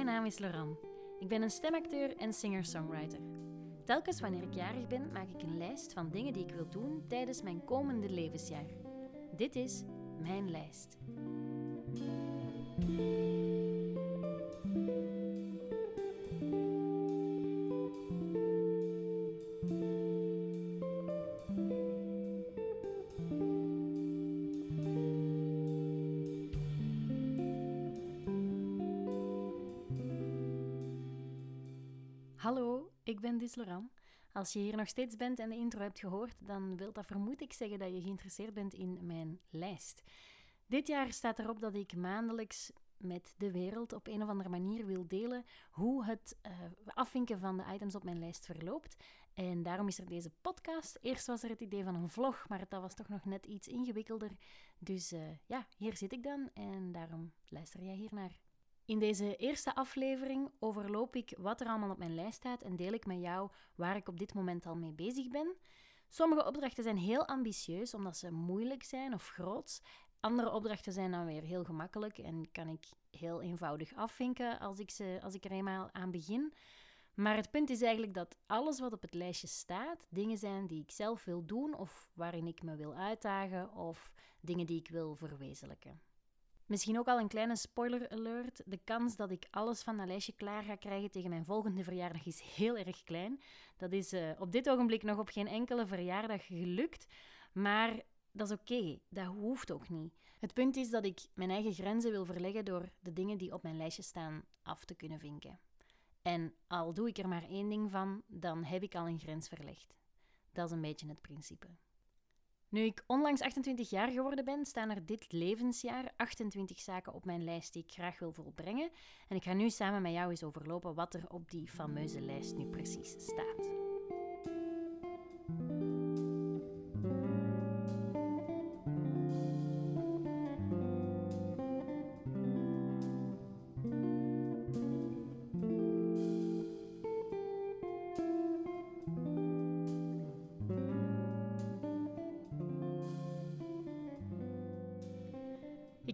Mijn naam is Laurent. Ik ben een stemacteur en singer-songwriter. Telkens wanneer ik jarig ben, maak ik een lijst van dingen die ik wil doen tijdens mijn komende levensjaar. Dit is mijn lijst. Ik ben Dis Laurent. Als je hier nog steeds bent en de intro hebt gehoord, dan wil dat vermoed ik zeggen dat je geïnteresseerd bent in mijn lijst. Dit jaar staat erop dat ik maandelijks met de wereld op een of andere manier wil delen hoe het uh, afvinken van de items op mijn lijst verloopt. En daarom is er deze podcast. Eerst was er het idee van een vlog, maar dat was toch nog net iets ingewikkelder. Dus uh, ja, hier zit ik dan en daarom luister jij hier naar. In deze eerste aflevering overloop ik wat er allemaal op mijn lijst staat en deel ik met jou waar ik op dit moment al mee bezig ben. Sommige opdrachten zijn heel ambitieus omdat ze moeilijk zijn of groot. Andere opdrachten zijn dan weer heel gemakkelijk en kan ik heel eenvoudig afvinken als ik, ze, als ik er eenmaal aan begin. Maar het punt is eigenlijk dat alles wat op het lijstje staat, dingen zijn die ik zelf wil doen of waarin ik me wil uitdagen of dingen die ik wil verwezenlijken. Misschien ook al een kleine spoiler alert. De kans dat ik alles van dat lijstje klaar ga krijgen tegen mijn volgende verjaardag is heel erg klein. Dat is uh, op dit ogenblik nog op geen enkele verjaardag gelukt. Maar dat is oké, dat hoeft ook niet. Het punt is dat ik mijn eigen grenzen wil verleggen door de dingen die op mijn lijstje staan af te kunnen vinken. En al doe ik er maar één ding van, dan heb ik al een grens verlegd. Dat is een beetje het principe. Nu ik onlangs 28 jaar geworden ben, staan er dit levensjaar 28 zaken op mijn lijst die ik graag wil volbrengen. En ik ga nu samen met jou eens overlopen wat er op die fameuze lijst nu precies staat.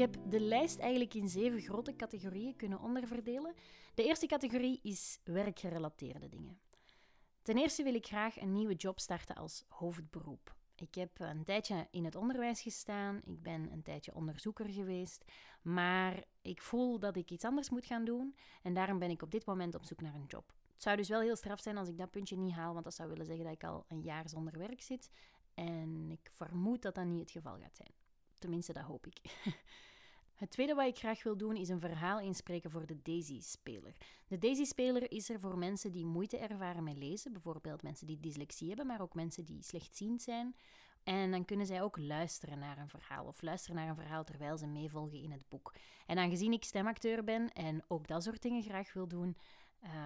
Heb de lijst eigenlijk in zeven grote categorieën kunnen onderverdelen. De eerste categorie is werkgerelateerde dingen. Ten eerste wil ik graag een nieuwe job starten als hoofdberoep. Ik heb een tijdje in het onderwijs gestaan, ik ben een tijdje onderzoeker geweest, maar ik voel dat ik iets anders moet gaan doen en daarom ben ik op dit moment op zoek naar een job. Het zou dus wel heel straf zijn als ik dat puntje niet haal, want dat zou willen zeggen dat ik al een jaar zonder werk zit. En ik vermoed dat dat niet het geval gaat zijn. Tenminste, dat hoop ik. Het tweede wat ik graag wil doen is een verhaal inspreken voor de Daisy-speler. De Daisy-speler is er voor mensen die moeite ervaren met lezen, bijvoorbeeld mensen die dyslexie hebben, maar ook mensen die slechtziend zijn. En dan kunnen zij ook luisteren naar een verhaal of luisteren naar een verhaal terwijl ze meevolgen in het boek. En aangezien ik stemacteur ben en ook dat soort dingen graag wil doen,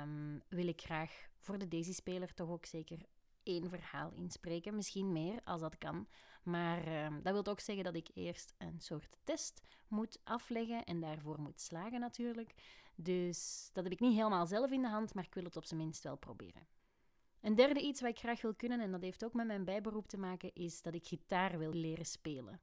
um, wil ik graag voor de Daisy-speler toch ook zeker één verhaal inspreken. Misschien meer als dat kan. Maar uh, dat wil ook zeggen dat ik eerst een soort test moet afleggen en daarvoor moet slagen natuurlijk. Dus dat heb ik niet helemaal zelf in de hand, maar ik wil het op zijn minst wel proberen. Een derde iets wat ik graag wil kunnen, en dat heeft ook met mijn bijberoep te maken, is dat ik gitaar wil leren spelen.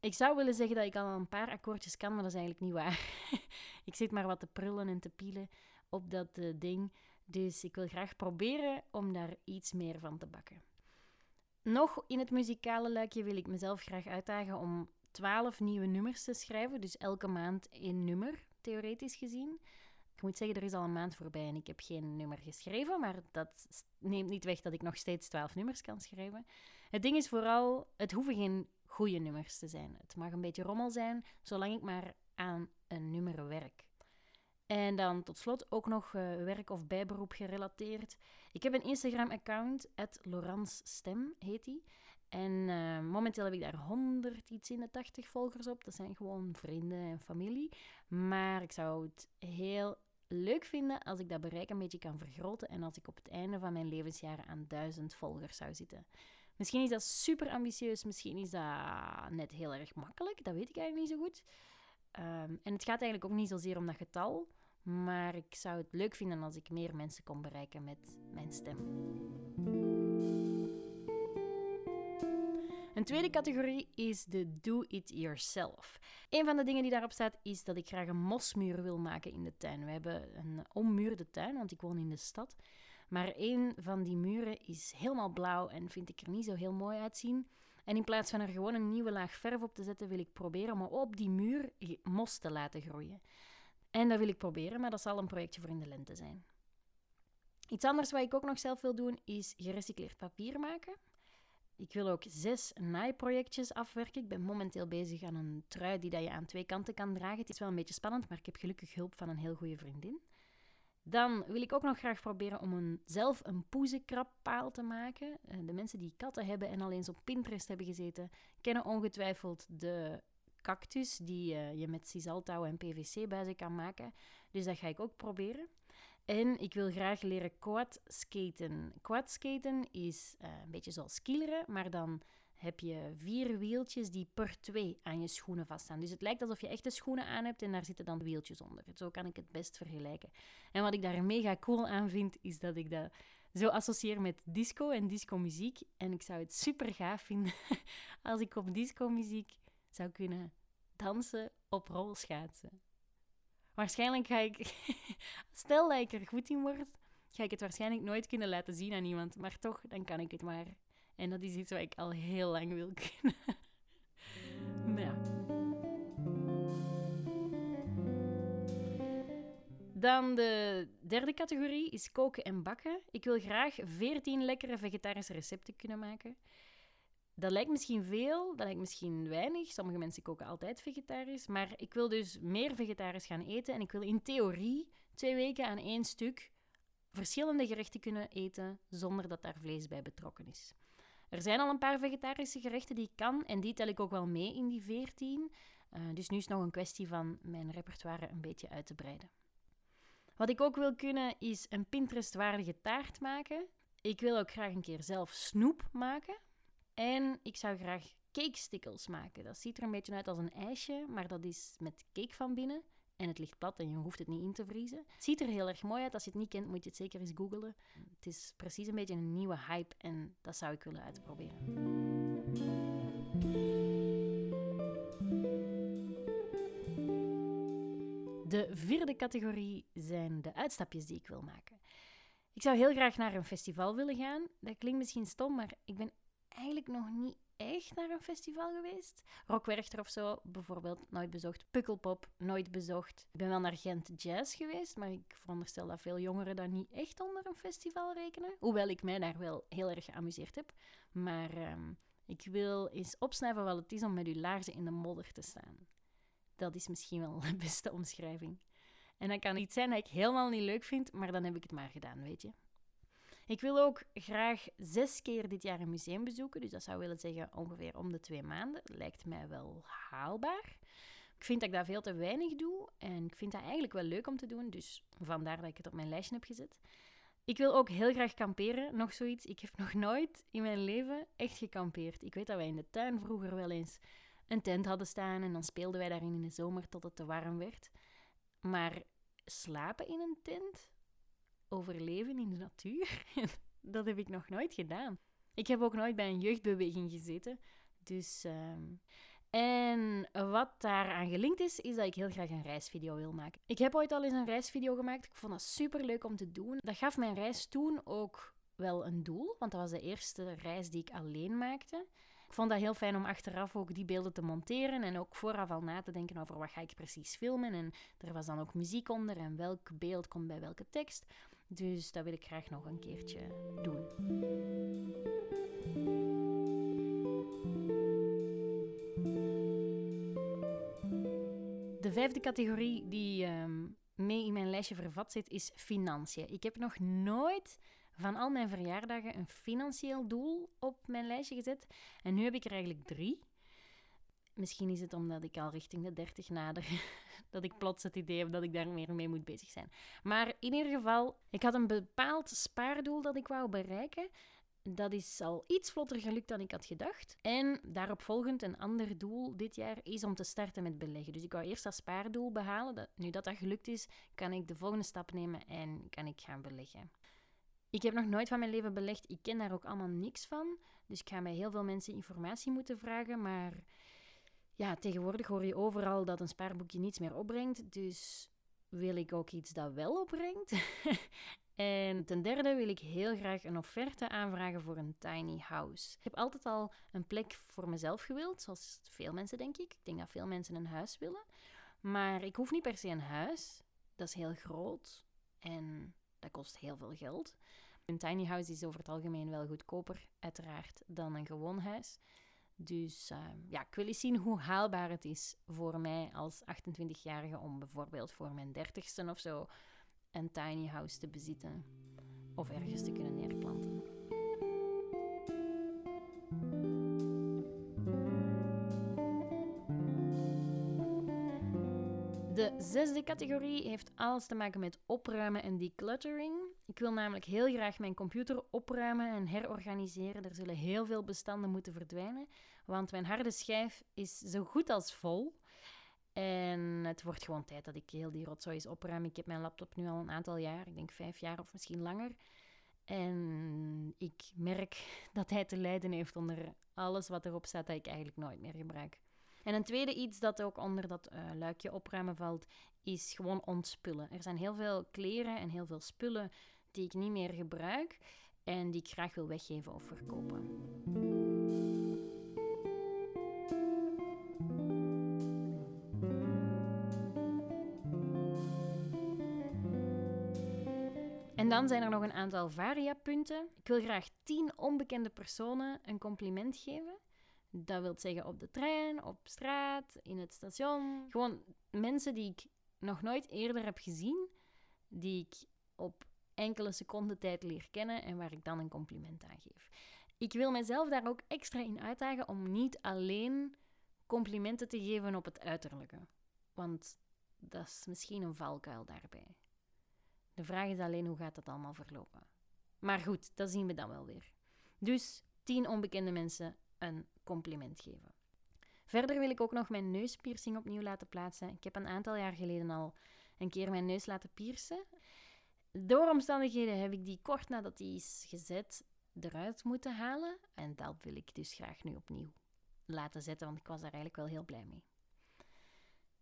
Ik zou willen zeggen dat ik al een paar akkoordjes kan, maar dat is eigenlijk niet waar. ik zit maar wat te prullen en te pielen op dat uh, ding. Dus ik wil graag proberen om daar iets meer van te bakken. Nog in het muzikale luikje wil ik mezelf graag uitdagen om 12 nieuwe nummers te schrijven. Dus elke maand één nummer, theoretisch gezien. Ik moet zeggen, er is al een maand voorbij en ik heb geen nummer geschreven, maar dat neemt niet weg dat ik nog steeds 12 nummers kan schrijven. Het ding is vooral, het hoeven geen goede nummers te zijn. Het mag een beetje rommel zijn, zolang ik maar aan een nummer. En dan tot slot ook nog uh, werk of bijberoep gerelateerd. Ik heb een Instagram-account, Stem heet die. En uh, momenteel heb ik daar 100 iets in de 80 volgers op. Dat zijn gewoon vrienden en familie. Maar ik zou het heel leuk vinden als ik dat bereik een beetje kan vergroten en als ik op het einde van mijn levensjaren aan 1000 volgers zou zitten. Misschien is dat super ambitieus, misschien is dat net heel erg makkelijk, dat weet ik eigenlijk niet zo goed. Um, en het gaat eigenlijk ook niet zozeer om dat getal, maar ik zou het leuk vinden als ik meer mensen kon bereiken met mijn stem. Een tweede categorie is de do it yourself. Een van de dingen die daarop staat is dat ik graag een mosmuur wil maken in de tuin. We hebben een ommuurde tuin, want ik woon in de stad. Maar een van die muren is helemaal blauw en vind ik er niet zo heel mooi uitzien. En in plaats van er gewoon een nieuwe laag verf op te zetten, wil ik proberen om op die muur mos te laten groeien. En dat wil ik proberen, maar dat zal een projectje voor in de lente zijn. Iets anders wat ik ook nog zelf wil doen, is gerecycleerd papier maken. Ik wil ook zes naaiprojectjes afwerken. Ik ben momenteel bezig aan een trui die dat je aan twee kanten kan dragen. Het is wel een beetje spannend, maar ik heb gelukkig hulp van een heel goede vriendin. Dan wil ik ook nog graag proberen om een, zelf een poezenkrabpaal te maken. Eh, de mensen die katten hebben en al eens op Pinterest hebben gezeten, kennen ongetwijfeld de cactus die uh, je met sisaltouw en PVC-buizen kan maken. Dus dat ga ik ook proberen. En ik wil graag leren quadskaten. Quadskaten is uh, een beetje zoals skileren, maar dan heb je vier wieltjes die per twee aan je schoenen vaststaan. Dus het lijkt alsof je echte schoenen aan hebt en daar zitten dan wieltjes onder. Zo kan ik het best vergelijken. En wat ik daar mega cool aan vind, is dat ik dat zo associeer met disco en disco-muziek. En ik zou het super gaaf vinden als ik op disco-muziek zou kunnen dansen op rolschaatsen. Waarschijnlijk ga ik, stel dat ik er goed in word, ga ik het waarschijnlijk nooit kunnen laten zien aan iemand. Maar toch, dan kan ik het maar. En dat is iets wat ik al heel lang wil kunnen. Dan de derde categorie is koken en bakken. Ik wil graag 14 lekkere vegetarische recepten kunnen maken. Dat lijkt misschien veel, dat lijkt misschien weinig. Sommige mensen koken altijd vegetarisch. Maar ik wil dus meer vegetarisch gaan eten. En ik wil in theorie twee weken aan één stuk verschillende gerechten kunnen eten zonder dat daar vlees bij betrokken is. Er zijn al een paar vegetarische gerechten die ik kan en die tel ik ook wel mee in die 14. Uh, eh, dus nu is het nog een kwestie van mijn repertoire een beetje uit te breiden. Wat ik ook wil kunnen is een Pinterest-waardige taart maken. Ik wil ook graag een keer zelf snoep maken. En ik zou graag cake maken. Dat ziet er een beetje uit als een ijsje, maar dat is met cake van binnen. En het ligt plat en je hoeft het niet in te vriezen. Het ziet er heel erg mooi uit. Als je het niet kent, moet je het zeker eens googlen. Het is precies een beetje een nieuwe hype en dat zou ik willen uitproberen. De vierde categorie zijn de uitstapjes die ik wil maken. Ik zou heel graag naar een festival willen gaan. Dat klinkt misschien stom, maar ik ben eigenlijk nog niet echt naar een festival geweest. Rockwerchter of zo, bijvoorbeeld, nooit bezocht. Pukkelpop, nooit bezocht. Ik ben wel naar Gent Jazz geweest, maar ik veronderstel dat veel jongeren dat niet echt onder een festival rekenen. Hoewel ik mij daar wel heel erg geamuseerd heb. Maar ehm, ik wil eens opsnuiven wat het is om met uw laarzen in de modder te staan. Dat is misschien wel de beste omschrijving. En dat kan iets zijn dat ik helemaal niet leuk vind, maar dan heb ik het maar gedaan, weet je. Ik wil ook graag zes keer dit jaar een museum bezoeken. Dus dat zou willen zeggen ongeveer om de twee maanden. Lijkt mij wel haalbaar. Ik vind dat ik dat veel te weinig doe. En ik vind dat eigenlijk wel leuk om te doen. Dus vandaar dat ik het op mijn lijstje heb gezet. Ik wil ook heel graag kamperen. Nog zoiets. Ik heb nog nooit in mijn leven echt gekampeerd. Ik weet dat wij in de tuin vroeger wel eens een tent hadden staan. En dan speelden wij daarin in de zomer tot het te warm werd. Maar slapen in een tent? Overleven in de natuur. dat heb ik nog nooit gedaan. Ik heb ook nooit bij een jeugdbeweging gezeten. Dus. Ehm, en wat daaraan gelinkt is, is dat ik heel graag een reisvideo wil maken. Ik heb ooit al eens een reisvideo gemaakt. Ik vond dat super leuk om te doen. Dat gaf mijn reis toen ook wel een doel, want dat was de eerste reis die ik alleen maakte. Ik vond dat heel fijn om achteraf ook die beelden te monteren en ook vooraf al na te denken over wat ga ik precies filmen. En er was dan ook muziek onder en welk beeld komt bij welke tekst. Dus dat wil ik graag nog een keertje doen. De vijfde categorie die ehm, mee in mijn lijstje vervat zit, is financiën. Ik heb nog nooit van al mijn verjaardagen een financieel doel op mijn lijstje gezet. En nu heb ik er eigenlijk drie. Misschien is het omdat ik al richting de 30 nader, dat ik plots het idee heb dat ik daar meer mee moet bezig zijn. Maar in ieder geval, ik had een bepaald spaardoel dat ik wou bereiken. Dat is al iets vlotter gelukt dan ik had gedacht. En daarop volgend een ander doel dit jaar is om te starten met beleggen. Dus ik wou eerst dat spaardoel behalen. Nu dat dat gelukt is, kan ik de volgende stap nemen en kan ik gaan beleggen. Ik heb nog nooit van mijn leven belegd. Ik ken daar ook allemaal niks van. Dus ik ga bij heel veel mensen informatie moeten vragen. Maar ja, tegenwoordig hoor je overal dat een spaarboekje niets meer opbrengt. Dus wil ik ook iets dat wel opbrengt. en ten derde wil ik heel graag een offerte aanvragen voor een tiny house. Ik heb altijd al een plek voor mezelf gewild, zoals veel mensen denk ik. Ik denk dat veel mensen een huis willen. Maar ik hoef niet per se een huis. Dat is heel groot en dat kost heel veel geld. Een tiny house is over het algemeen wel goedkoper, uiteraard, dan een gewoon huis. Dus uh, ja, ik wil eens zien hoe haalbaar het is voor mij als 28-jarige om bijvoorbeeld voor mijn 30ste of zo een tiny house te bezitten of ergens te kunnen neerplanten. De zesde categorie heeft alles te maken met opruimen en decluttering. Ik wil namelijk heel graag mijn computer opruimen en herorganiseren. Er zullen heel veel bestanden moeten verdwijnen, want mijn harde schijf is zo goed als vol. En het wordt gewoon tijd dat ik heel die rotzooi eens opruim. Ik heb mijn laptop nu al een aantal jaar, ik denk vijf jaar of misschien langer. En ik merk dat hij te lijden heeft onder alles wat erop staat dat ik eigenlijk nooit meer gebruik. En een tweede iets dat ook onder dat uh, luikje opruimen valt, is gewoon ontspullen. Er zijn heel veel kleren en heel veel spullen die ik niet meer gebruik en die ik graag wil weggeven of verkopen. En dan zijn er nog een aantal variapunten. Ik wil graag 10 onbekende personen een compliment geven. Dat wil zeggen op de trein, op straat, in het station. Gewoon mensen die ik nog nooit eerder heb gezien, die ik op enkele seconden tijd leer kennen en waar ik dan een compliment aan geef. Ik wil mezelf daar ook extra in uitdagen om niet alleen complimenten te geven op het uiterlijke. Want dat is misschien een valkuil daarbij. De vraag is alleen hoe gaat dat allemaal verlopen. Maar goed, dat zien we dan wel weer. Dus tien onbekende mensen een compliment geven. Verder wil ik ook nog mijn neuspiercing opnieuw laten plaatsen. Ik heb een aantal jaar geleden al een keer mijn neus laten piercen. Door omstandigheden heb ik die kort nadat die is gezet eruit moeten halen. En dat wil ik dus graag nu opnieuw laten zetten, want ik was daar eigenlijk wel heel blij mee.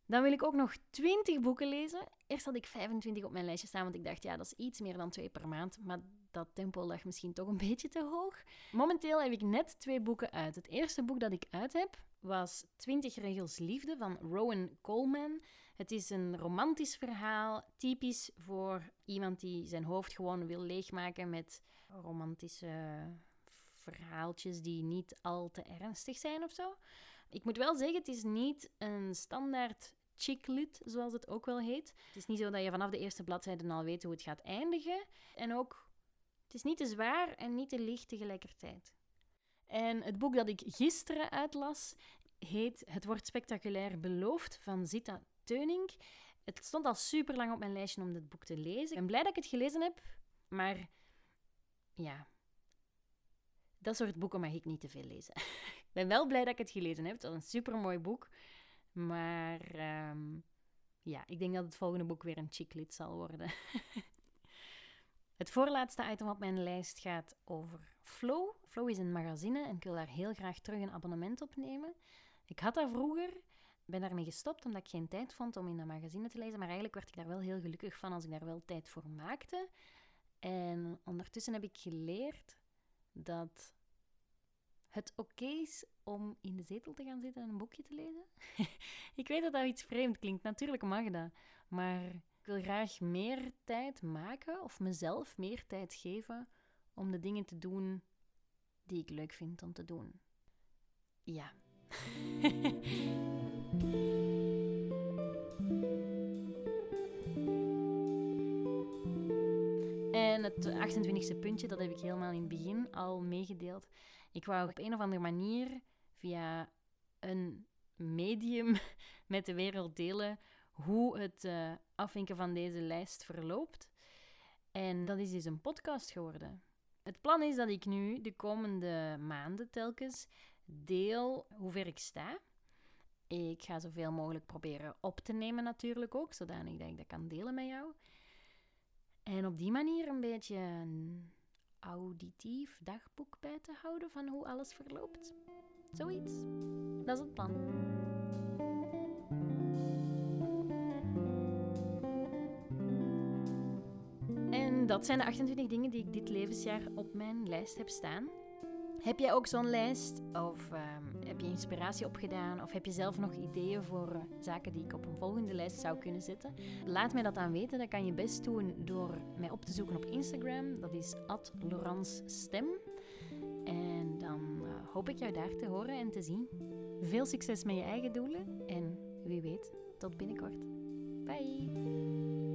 Dan wil ik ook nog 20 boeken lezen. Eerst had ik 25 op mijn lijstje staan, want ik dacht, ja, dat is iets meer dan twee per maand. Maar dat tempo lag misschien toch een beetje te hoog. Momenteel heb ik net twee boeken uit. Het eerste boek dat ik uit heb was 20 regels liefde van Rowan Coleman. Het is een romantisch verhaal, typisch voor iemand die zijn hoofd gewoon wil leegmaken met romantische verhaaltjes die niet al te ernstig zijn of zo. Ik moet wel zeggen, het is niet een standaard chick zoals het ook wel heet. Het is niet zo dat je vanaf de eerste bladzijde al weet hoe het gaat eindigen. En ook, het is niet te zwaar en niet te licht tegelijkertijd. En het boek dat ik gisteren uitlas heet Het wordt spectaculair beloofd van Zita Teuning. Het stond al super lang op mijn lijstje om dit boek te lezen. Ik ben blij dat ik het gelezen heb, maar ja, dat soort boeken mag ik niet te veel lezen. ik ben wel blij dat ik het gelezen heb. Het was een super mooi boek. Maar ehm, ja, ik denk dat het volgende boek weer een chicklit zal worden. het voorlaatste item op mijn lijst gaat over Flow. Flow is een magazine en ik wil daar heel graag terug een abonnement op nemen. Ik had dat vroeger, ben daarmee gestopt omdat ik geen tijd vond om in dat magazine te lezen. Maar eigenlijk werd ik daar wel heel gelukkig van als ik daar wel tijd voor maakte. En ondertussen heb ik geleerd dat het oké is om in de zetel te gaan zitten en een boekje te lezen. ik weet dat dat iets vreemd klinkt. Natuurlijk mag dat. Maar ik wil graag meer tijd maken of mezelf meer tijd geven om de dingen te doen die ik leuk vind om te doen. Ja. en het 28e puntje, dat heb ik helemaal in het begin al meegedeeld. Ik wou op een of andere manier via een medium met de wereld delen hoe het uh, afvinken van deze lijst verloopt. En dat is dus een podcast geworden. Het plan is dat ik nu de komende maanden telkens deel hoe ver ik sta. Ik ga zoveel mogelijk proberen op te nemen natuurlijk ook, zodanig dat ik dat kan delen met jou. En op die manier een beetje auditief dagboek bij te houden van hoe alles verloopt. Zoiets. Dat is het plan. Dat zijn de 28 dingen die ik dit levensjaar op mijn lijst heb staan. Heb jij ook zo'n lijst? Of ehm, heb je inspiratie opgedaan? Of heb je zelf nog ideeën voor eh, zaken die ik op een volgende lijst zou kunnen zetten? Laat mij dat dan weten. Dat kan je best doen door mij op te zoeken op Instagram. Dat is @laurancestem. En dan eh, hoop ik jou daar te horen en te zien. Veel succes met je eigen doelen en wie weet, tot binnenkort. Bye!